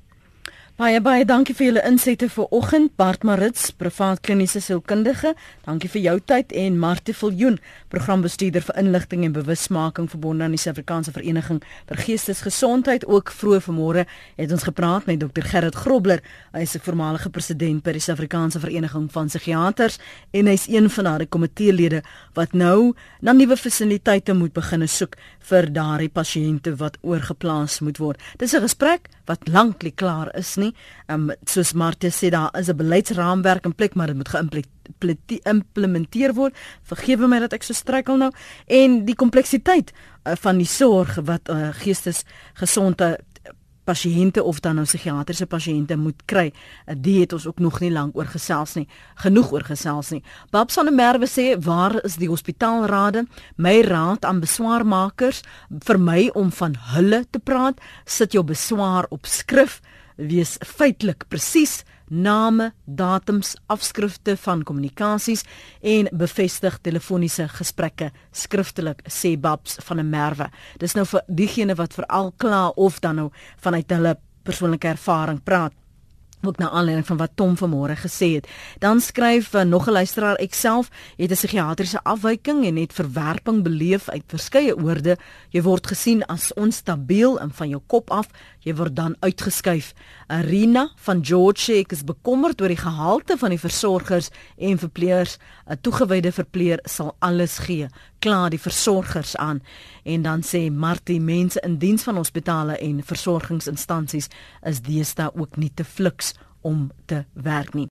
Baie baie dankie vir julle insette vir oggend Bart Marits, privaat kliniese sielkundige. Dankie vir jou tyd en Marte Viljoen, programbestuurder vir inligting en bewusmaking verbonde aan die Suid-Afrikaanse Vereniging vir Geestesgesondheid. Ook vroeër vanmôre het ons gepraat met Dr Gerrit Grobler. Hy is 'n voormalige president by die Suid-Afrikaanse Vereniging van Psigiaters en hy's een van daardie komiteelede wat nou na nuwe fasiliteite moet begin soek vir daardie pasiënte wat oorgeplaas moet word. Dis 'n gesprek wat lanklik klaar is nie. Ehm um, soos Martie sê daar is 'n beleidsraamwerk in plek, maar dit moet geïmplementeer word. Vergewe my dat ek so struikel nou en die kompleksiteit uh, van die sorg wat uh, geestesgesondheid pasiënte of dan nou psigiatriese pasiënte moet kry. Uh, dit het ons ook nog nie lank oor gesels nie. Genoeg oor gesels nie. Babs van der Merwe sê waar is die hospitaalrade? My raad aan beswaarmakers vir my om van hulle te praat, sit jou beswaar op skrif, wees feitelik presies name, datums, afskrifte van kommunikasies en bevestig telefoniese gesprekke skriftelik sê Babs van 'n Merwe. Dis nou vir diegene wat veral kla of dan nou vanuit hulle persoonlike ervaring praat ook na aanleiding van wat Tom vanmôre gesê het. Dan skryf uh, nog 'n luisteraar ek self het 'n psigiatriese afwyking en het verwerping beleef uit verskeie oorde. Jy word gesien as onstabiel en van jou kop af jy word dan uitgeskuif. Arena van George sê ek is bekommerd oor die gehalte van die versorgers en verpleegers. 'n Toegewyde verpleer sal alles gee. Klaar die versorgers aan. En dan sê Martie mense in diens van hospitale en versorgingsinstansies is deesdae ook nie te fliks om te werk nie.